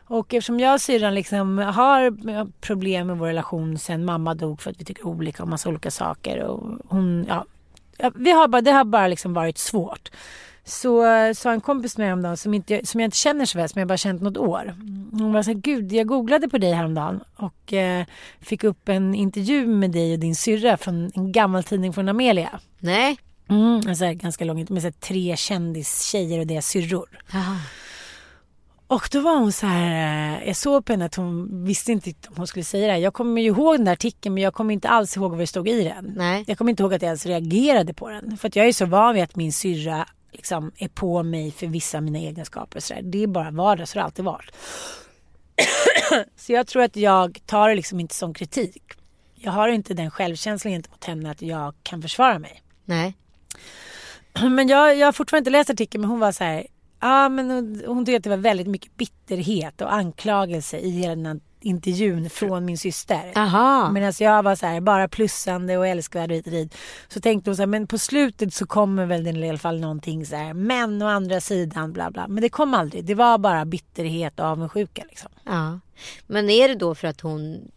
Och eftersom jag och syrran liksom har problem med vår relation sen mamma dog för att vi tycker olika om massa olika saker och hon, ja. Vi har bara, det har bara liksom varit svårt. Så sa en kompis med häromdagen som, inte, som jag inte känner så väl, som jag bara känt något år. Hon var så här, gud jag googlade på dig häromdagen och eh, fick upp en intervju med dig och din syrra från en gammal tidning från Amelia. Nej. Mm, en så här ganska lång, med så här tre kändistjejer och deras syrror. Aha. Och då var hon så här, eh, jag såg på henne att hon visste inte om hon skulle säga det här. Jag kommer ju ihåg den där artikeln men jag kommer inte alls ihåg vad det stod i den. Nej. Jag kommer inte ihåg att jag ens reagerade på den. För att jag är så van vid att min syrra liksom är på mig för vissa av mina egenskaper. Så där. Det är bara vardag, så det har alltid varit. [CLEARS THROAT] så jag tror att jag tar det liksom inte som kritik. Jag har inte den självkänslan gentemot henne att jag kan försvara mig. Nej. [CLEARS THROAT] Men jag, jag har fortfarande inte läst artikeln men hon var så här. Ja men hon, hon tyckte att det var väldigt mycket bitterhet och anklagelse i hela den här intervjun från min syster. Aha. Medan jag var så här bara plussande och älskvärd och hit och dit. Så tänkte hon så här, men på slutet så kommer väl den i alla fall någonting så här. Men å andra sidan bla bla. Men det kom aldrig. Det var bara bitterhet och avundsjuka liksom. Ja. Men är det då för att hon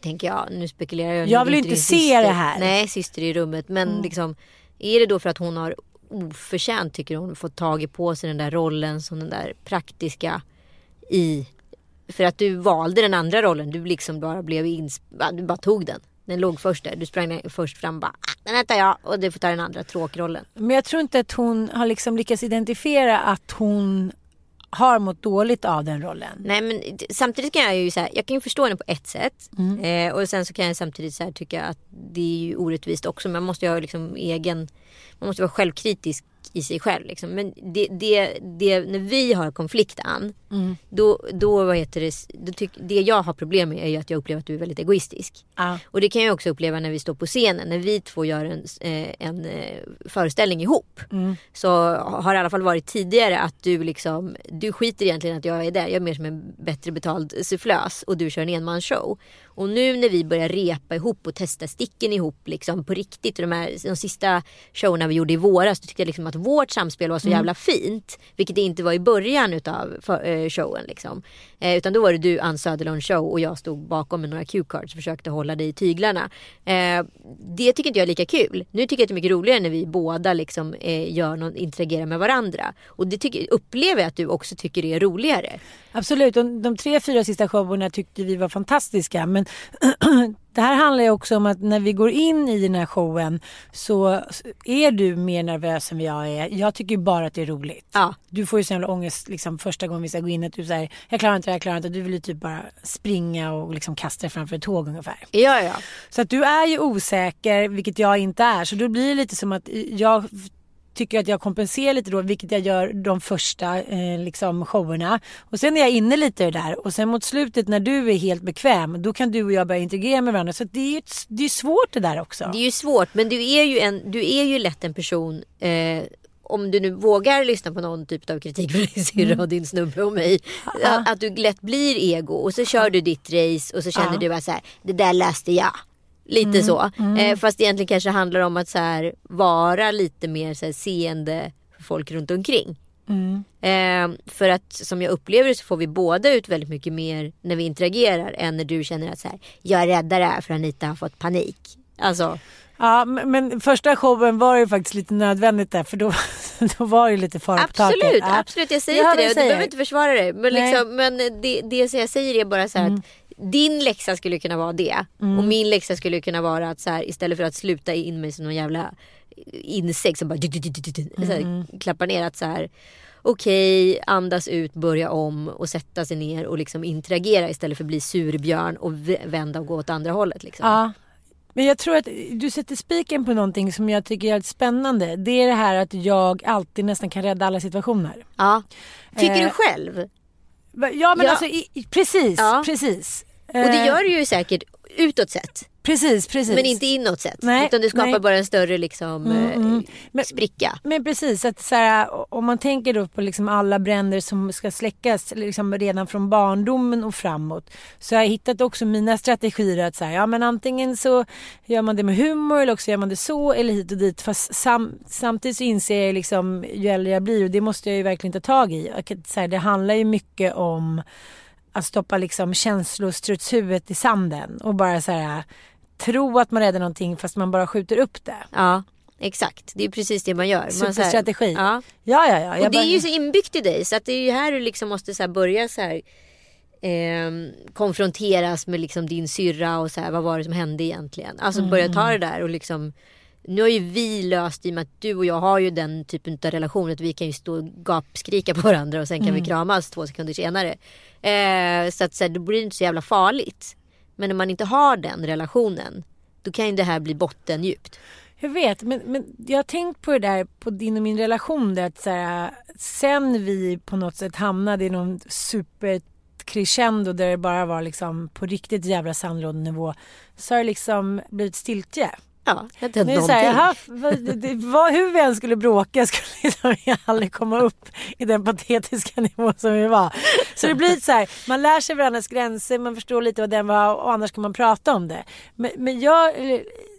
tänker jag, nu spekulerar jag. Jag vill inte inte se syster. det här. Mm. Nej, syster i rummet. Men liksom, är det då för att hon har oförtjänt, tycker hon, fått tag på sig den där rollen som den där praktiska i... För att du valde den andra rollen. Du liksom bara blev ins... Du bara tog den. Den låg först där. Du sprang först fram och bara, ah, den här tar jag. Och du får ta den andra tråkrollen. Men jag tror inte att hon har liksom lyckats identifiera att hon har mått dåligt av den rollen. Nej men samtidigt kan jag ju så här, jag kan ju förstå henne på ett sätt. Mm. Eh, och sen så kan jag samtidigt så här tycka att det är ju orättvist också. Man måste ju ha liksom egen, man måste vara självkritisk i sig själv. Liksom. Men det, det, det, när vi har konflikt Ann, Mm. då, då vad heter det, då tyck, det jag har problem med är att jag upplever att du är väldigt egoistisk. Ja. Och det kan jag också uppleva när vi står på scenen. När vi två gör en, eh, en eh, föreställning ihop. Mm. Så har det i alla fall varit tidigare att du liksom, du skiter egentligen att jag är där. Jag är mer som en bättre betald sufflös och du kör en enmansshow. Och nu när vi börjar repa ihop och testa sticken ihop liksom på riktigt. Och de, här, de sista showerna vi gjorde i våras. Då tyckte jag liksom att vårt samspel var så jävla fint. Vilket det inte var i början utav eh, showen liksom. Eh, utan då var det du Ann Söderlund show och jag stod bakom med några cue cards och försökte hålla dig i tyglarna. Eh, det tycker inte jag är lika kul. Nu tycker jag att det är mycket roligare när vi båda liksom eh, gör någon, interagerar med varandra. Och det tycker, upplever jag att du också tycker det är roligare. Absolut, de, de tre, fyra sista showerna tyckte vi var fantastiska. Men [CLEARS THROAT] det här handlar ju också om att när vi går in i den här showen så är du mer nervös än vad jag är. Jag tycker bara att det är roligt. Ja. Du får ju så jävla ångest liksom, första gången vi ska gå in att du säger jag klarar inte det, jag klarar inte. Du vill ju typ bara springa och liksom kasta dig framför ett tåg ungefär. Ja, ja. Så att du är ju osäker, vilket jag inte är. Så då blir det lite som att jag tycker att jag kompenserar lite då, vilket jag gör de första eh, liksom showerna. Och sen är jag inne lite i det där och sen mot slutet när du är helt bekväm, då kan du och jag börja integrera med varandra. Så det är det är svårt det där också. Det är ju svårt men du är ju, en, du är ju lätt en person eh, om du nu vågar lyssna på någon typ av kritik från din syrra Mm. och din snubbe och mig. Att du lätt blir ego och så kör du ditt race och så känner Ja. du bara så här, det där läste jag. Lite Mm. så. Eh, fast egentligen kanske handlar om att så här, vara lite mer så här, seende för folk runt omkring. Mm. Eh, för att som jag upplever så får vi båda ut väldigt mycket mer när vi interagerar än när du känner att så här, jag är räddare för Anita har fått panik. Alltså, Ja, men, första showen var ju faktiskt lite nödvändigt där för då, [LAUGHS] då var det lite fara på taket. Absolut, Ja. absolut. Jag säger Jag inte det. vad Du behöver inte försvara det. Men. Mm. liksom, men det, det jag säger är bara så här att din läxa skulle kunna vara det. Och min läxa skulle kunna vara att så här, istället för att sluta in mig som någon jävla insekt som bara så Mm. klappar ner att så här okej, andas ut, börja om och sätta sig ner och liksom interagera istället för att bli surbjörn och vända och gå åt andra hållet. Liksom. Ja. Men jag tror att du sätter spiken på någonting som jag tycker är spännande. Det är det här att jag alltid nästan kan rädda alla situationer. Ja. Tycker Eh, du själv? Ja men Ja. alltså i, precis, Ja. precis. Och det Eh, gör du ju säkert utåt sett. Precis, precis. Men inte inåt sett. Nej, utan du skapar nej. bara en större liksom, Mm, mm. eh, Men- spricka. Men precis, att så här, om man tänker då på liksom alla bränder som ska släckas liksom redan från barndomen och framåt. Så har jag hittat också mina strategier att så här, ja men antingen så gör man det med humor eller också gör man det så eller hit och dit. Fast sam, samtidigt så inser jag liksom ju äldre jag blir och det måste jag ju verkligen ta tag i. Och Så här, det handlar ju mycket om att stoppa liksom känslostrutshuvudet i sanden och bara så här tro att man räddar någonting fast man bara skjuter upp det. Ja, exakt. Det är precis det man gör. Man, Superstrategi. Ja. Ja, ja, ja. Och det är bara- ju så inbyggt i dig. Så att det är ju här du liksom måste så börja så här, ehm, konfronteras med liksom din syrra och så här, vad var det som hände egentligen. Alltså börja ta det där och liksom nu har ju vi löst i och med att du och jag har ju den typen av relation att vi kan ju stå och gapskrika på varandra och sen kan vi kramas två sekunder senare. Eh, så att så här, då blir det inte så jävla farligt. Men när man inte har den relationen då kan ju det här bli bottendjupt. Jag vet, men, men jag har tänkt på det där på din och min relation. Där att så här, sen vi på något sätt hamnade i någon super crescendo där det bara var liksom på riktigt jävla sandlådenivå så har det liksom blivit stiltje. Ja, det är så här, jaha, vad, hur vi än skulle bråka [LAUGHS] skulle vi aldrig komma upp i den patetiska nivå som vi var. Så det blir så här, man lär sig varandras gränser, man förstår lite vad den var och annars kan man prata om det. Men, men jag,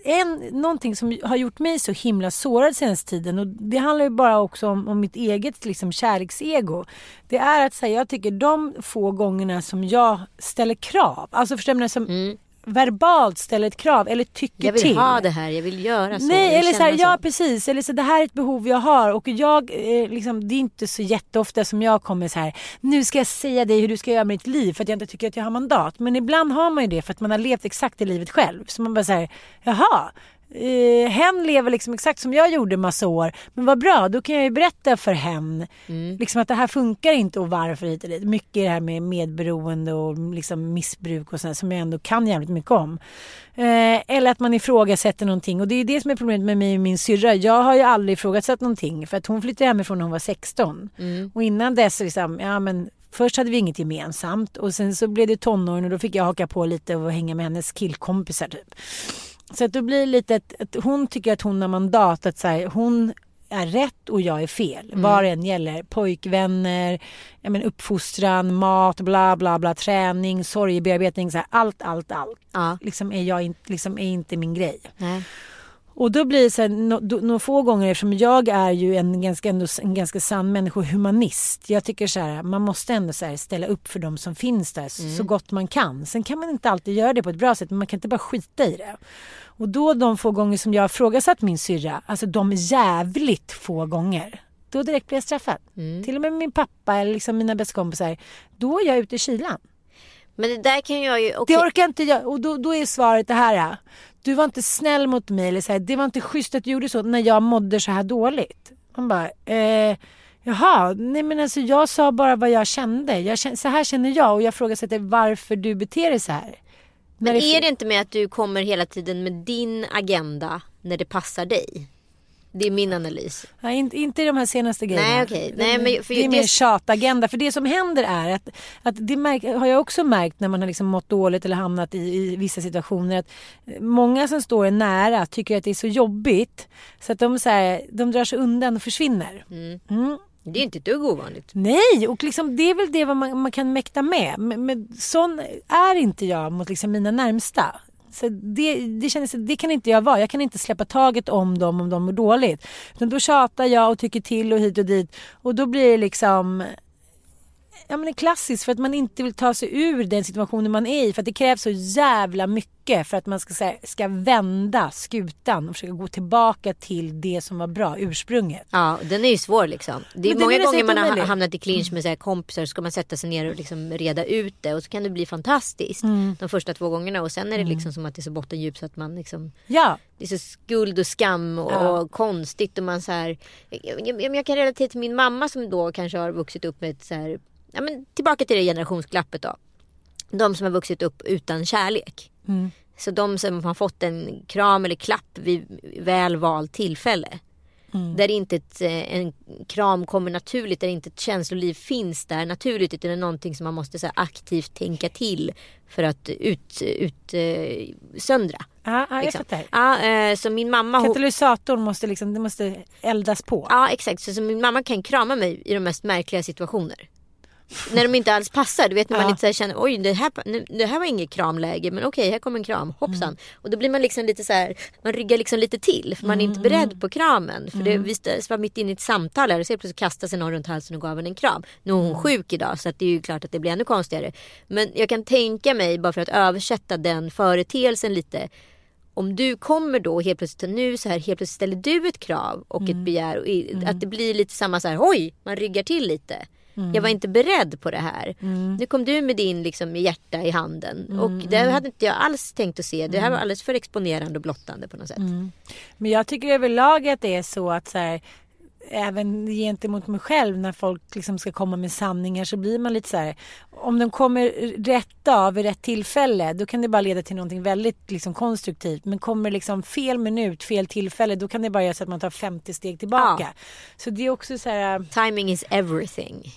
en, någonting som har gjort mig så himla sårad senaste tiden och det handlar ju bara också om, om mitt eget liksom, kärleksego. Det är att säga, jag tycker de få gångerna som jag ställer krav, alltså förstår du, som verbalt ställer ett krav eller tycker Mm. Jag vill till. ha det här, jag vill göra så. Nej, eller så här, ja precis. Eller så det här är ett behov jag har och jag, eh, liksom, det är inte så jätteofta som jag kommer så här, nu ska jag säga dig hur du ska göra med ditt liv för att jag inte tycker att jag har mandat. Men ibland har man ju det för att man har levt exakt det livet själv. Så man bara säger, jaha, eh, hen lever liksom exakt som jag gjorde massa år. Men vad bra, då kan jag ju berätta för hen liksom att det här funkar inte och varför hit och dit. Mycket det här med medberoende och liksom missbruk och sånt som jag ändå kan jävligt mycket om. Eh, eller att man ifrågasätter någonting och det är det som är problemet med mig och min syrra. Jag har ju aldrig ifrågasatt någonting för att hon flyttade hemifrån när hon var 16. Och innan dess liksom, ja men Först hade vi inget gemensamt och sen så blev det tonåren och då fick jag haka på lite och hänga med hennes killkompisar typ. Så att då blir lite att, att hon tycker att hon har mandat att så här, hon är rätt och jag är fel. Vad det än gäller. Pojkvänner, jag men, uppfostran, mat, bla bla bla, träning, sorgebearbetning. Så här, allt, allt, allt. Ja. Liksom är, jag, in- liksom är inte min grej. Nej. Och då blir det så här, nå- då- några få gånger eftersom jag är ju en ganska, ändå, en ganska sann människohumanist. Jag tycker så här, man måste ändå så här, ställa upp för de som finns där så- så gott man kan. Sen kan man inte alltid göra det på ett bra sätt men man kan inte bara skita i det. Och då de få gånger som jag har frågasatt min syrra, alltså de jävligt få gånger. Då direkt blir jag straffad. Till och med min pappa eller liksom mina bästa kompisar. Då är jag ute i kylan. Men det där kan jag ju... Det okej. orkar inte jag. Och då, då är svaret det här. Du var inte snäll mot mig. Eller så här, det var inte schysst att du gjorde så när jag mådde så här dåligt. Man bara, eh, jaha, nej men alltså jag sa bara vad jag kände. Jag kände så här känner jag och jag frågasätter varför du beter dig så här. Men är det inte med att du kommer hela tiden med din agenda när det passar dig? Det är min analys. Nej, inte, inte de här senaste grejerna. Nej, okej. Nej, Det- men för det är det- mer tjatagenda. För det som händer är att, att det märk, har jag också märkt när man har liksom mått dåligt eller hamnat i, i vissa situationer. att Många som står en nära tycker att det är så jobbigt så att de, så här, de drar sig undan och försvinner. Mm. Det är inte ett dugg ovanligt. Nej, och liksom, det är väl det man, man kan mäkta med. Men, men sån är inte jag mot liksom mina närmsta. Så det, det, kändes, det kan inte jag vara. Jag kan inte släppa taget om dem om de mår dåligt. Utan då tjatar jag och tycker till och hit och dit. Och då blir det liksom ja, men det är klassiskt för att man inte vill ta sig ur den situationen man är i. För att det krävs så jävla mycket för att man ska, här, ska vända skutan och försöka gå tillbaka till det som var bra, ursprunget. Ja, den är ju svår liksom. Det är Men många är gånger man har hamnat i clinch med så här kompisar så ska man sätta sig ner och liksom reda ut det och så kan det bli fantastiskt Mm. de första två gångerna och sen är det liksom som att det är så bottendjupt så att man liksom Ja, det är så skuld och skam och Ja. konstigt och man så här, jag, jag, jag kan relatera till min mamma som då kanske har vuxit upp med ett så här, ja men tillbaka till det generationsglappet då. De som har vuxit upp utan kärlek. Mm. Så de som har fått en kram eller klapp vid väl valt tillfälle. Mm. Där inte ett, eh, en kram kommer naturligt, där inte ett känsloliv finns där naturligt utan det är någonting som man måste så här, aktivt tänka till för att ut, ut eh, söndra. ja, ja jag liksom. fattar. Ja, eh, så min mamma Katalysatorn måste liksom, det måste eldas på. Ja exakt, så, så min mamma kan krama mig i de mest märkliga situationer. När de inte alls passar. Du vet när man Ja. inte så känner oj det här, nu- det här var inget kramläge men okej här kommer en kram, hoppsan. Mm. Och då blir man liksom lite så här, man ryggar liksom lite till för man är Mm. inte beredd på kramen. För det visst, var mitt inne i ett samtal här och så plötsligt kastar sig någon runt halsen och gav henne en kram. Nu är hon Mm. sjuk idag så att det är ju klart att det blir ännu konstigare. Men jag kan tänka mig bara för att översätta den företeelsen lite om du kommer då helt plötsligt nu så här helt plötsligt ställer du ett krav och Mm. ett begär och att det blir lite samma så här oj man ryggar till lite. Mm. Jag var inte beredd på det här. Nu kom du med din liksom hjärta i handen och Mm. det hade inte jag alls tänkt att se. Det här var alldeles för exponerande och blottande på något sätt. Mm. Men jag tycker överlag att det är så att så här, även gentemot mig själv när folk liksom ska komma med sanningar så blir man lite så här om de kommer rätt av vid rätt tillfälle då kan det bara leda till någonting väldigt liksom konstruktivt men kommer liksom fel minut, fel tillfälle då kan det bara göra så att man tar 50 steg tillbaka. Ja. Så det är också så här Timing is everything.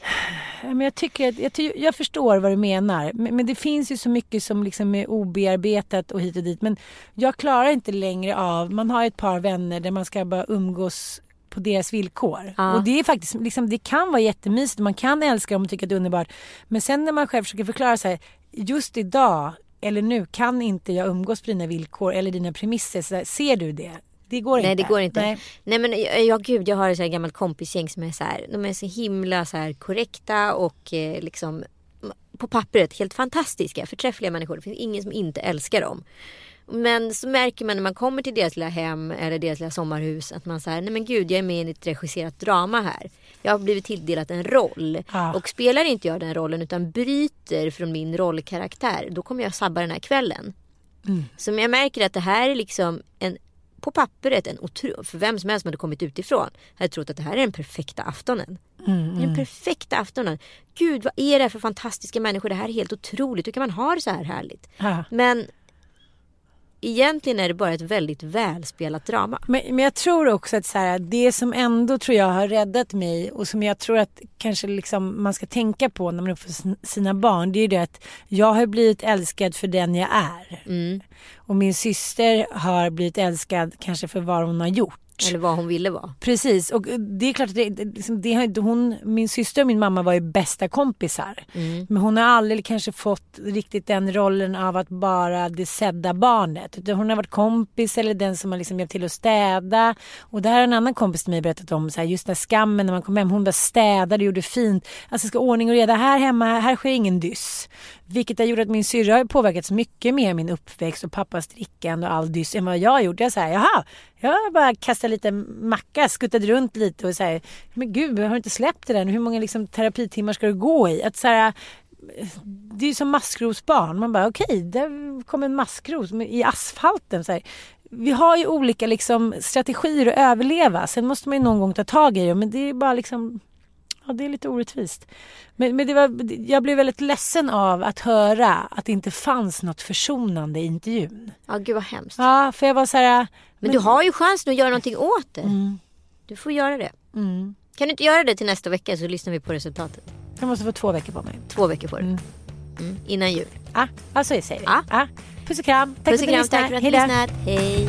Men jag, tycker att, jag, jag förstår vad du menar. Men, men det finns ju så mycket som liksom är obearbetat och hit och dit. Men jag klarar inte längre av... Man har ett par vänner där man ska bara umgås på deras villkor. Ja. Och det är faktiskt, liksom, det kan vara jättemysigt. Man kan älska dem och tycka att det är underbart. Men sen när man själv försöker förklara så här. Just idag eller nu kan inte jag umgås på dina villkor eller dina premisser. Så här, ser du det? Det går inte. Nej det går inte. Nej. Nej, men jag- ja gud jag har ett så här gammalt kompisgäng som är så här, de är så himla så här korrekta och eh, liksom på pappret helt fantastiska, förträffliga människor. Det finns ingen som inte älskar dem. Men så märker man när man kommer till deras lilla hem eller deras lilla sommarhus att man säger nej men gud jag är med i ett regisserat drama här. Jag har blivit tilldelat en roll Ja. och spelar inte jag den rollen utan bryter från min rollkaraktär då kommer jag sabba den här kvällen. Så jag märker att det här är liksom en på pappret en otro, för vem som helst som hade kommit utifrån hade trott att det här är den perfekta aftonen. Det är den perfekta aftonen. Gud vad är det här för fantastiska människor? Det här är helt otroligt. Hur kan man ha det så här härligt? Ja. Men egentligen är det bara ett väldigt välspelat drama. Men, men jag tror också att så här, det som ändå tror jag har räddat mig och som jag tror att kanske liksom man ska tänka på när man sin- sina barn. Det är ju det att jag har blivit älskad för den jag är. Mm. Och min syster har blivit älskad kanske för vad hon har gjort. Eller vad hon ville vara. Precis och det är klart att det, liksom, det hon, min syster och min mamma var ju bästa kompisar. Men hon har aldrig kanske fått riktigt den rollen av att bara det sedda barnet. Hon har varit kompis eller den som har liksom hjälpt till att städa. Och det här har en annan kompis till mig berättat om. Så här, just den skammen när man kom hem. Hon bara städade och gjorde fint. Alltså ska ordning och reda. Här hemma, här sker ingen dyss. Vilket har gjort att min syrra har påverkats mycket mer min uppväxt och pappas drickande och all dyss än vad jag har gjort. Jag säger jaha, jag bara kastade lite macka, skuttade runt lite och säger men gud, har du inte släppt det där? Hur många liksom, terapitimmar ska du gå i? Att så här, det är ju som maskrosbarn. Man bara okej, okay, där kom en maskros i asfalten. Så här. Vi har ju olika liksom, strategier att överleva. Sen måste man ju någon gång ta tag i det. Men det är bara liksom Ja, det är lite orättvist. Men, men det var, jag blev väldigt ledsen av att höra att det inte fanns något försonande i intervjun. Ja, gud vad hemskt. Ja, för jag var så här... Men, men du har ju chansen att göra någonting åt det. Mm. Du får göra det. Mm. Kan du inte göra det till nästa vecka så lyssnar vi på resultatet? Jag måste få två veckor på mig. Två veckor får du. Mm. Mm. Innan jul. Ja, alltså jag säger vi. Ja. Ja. Puss och kram. Tack Puss och kram. Tack för att du lyssnat. Hej.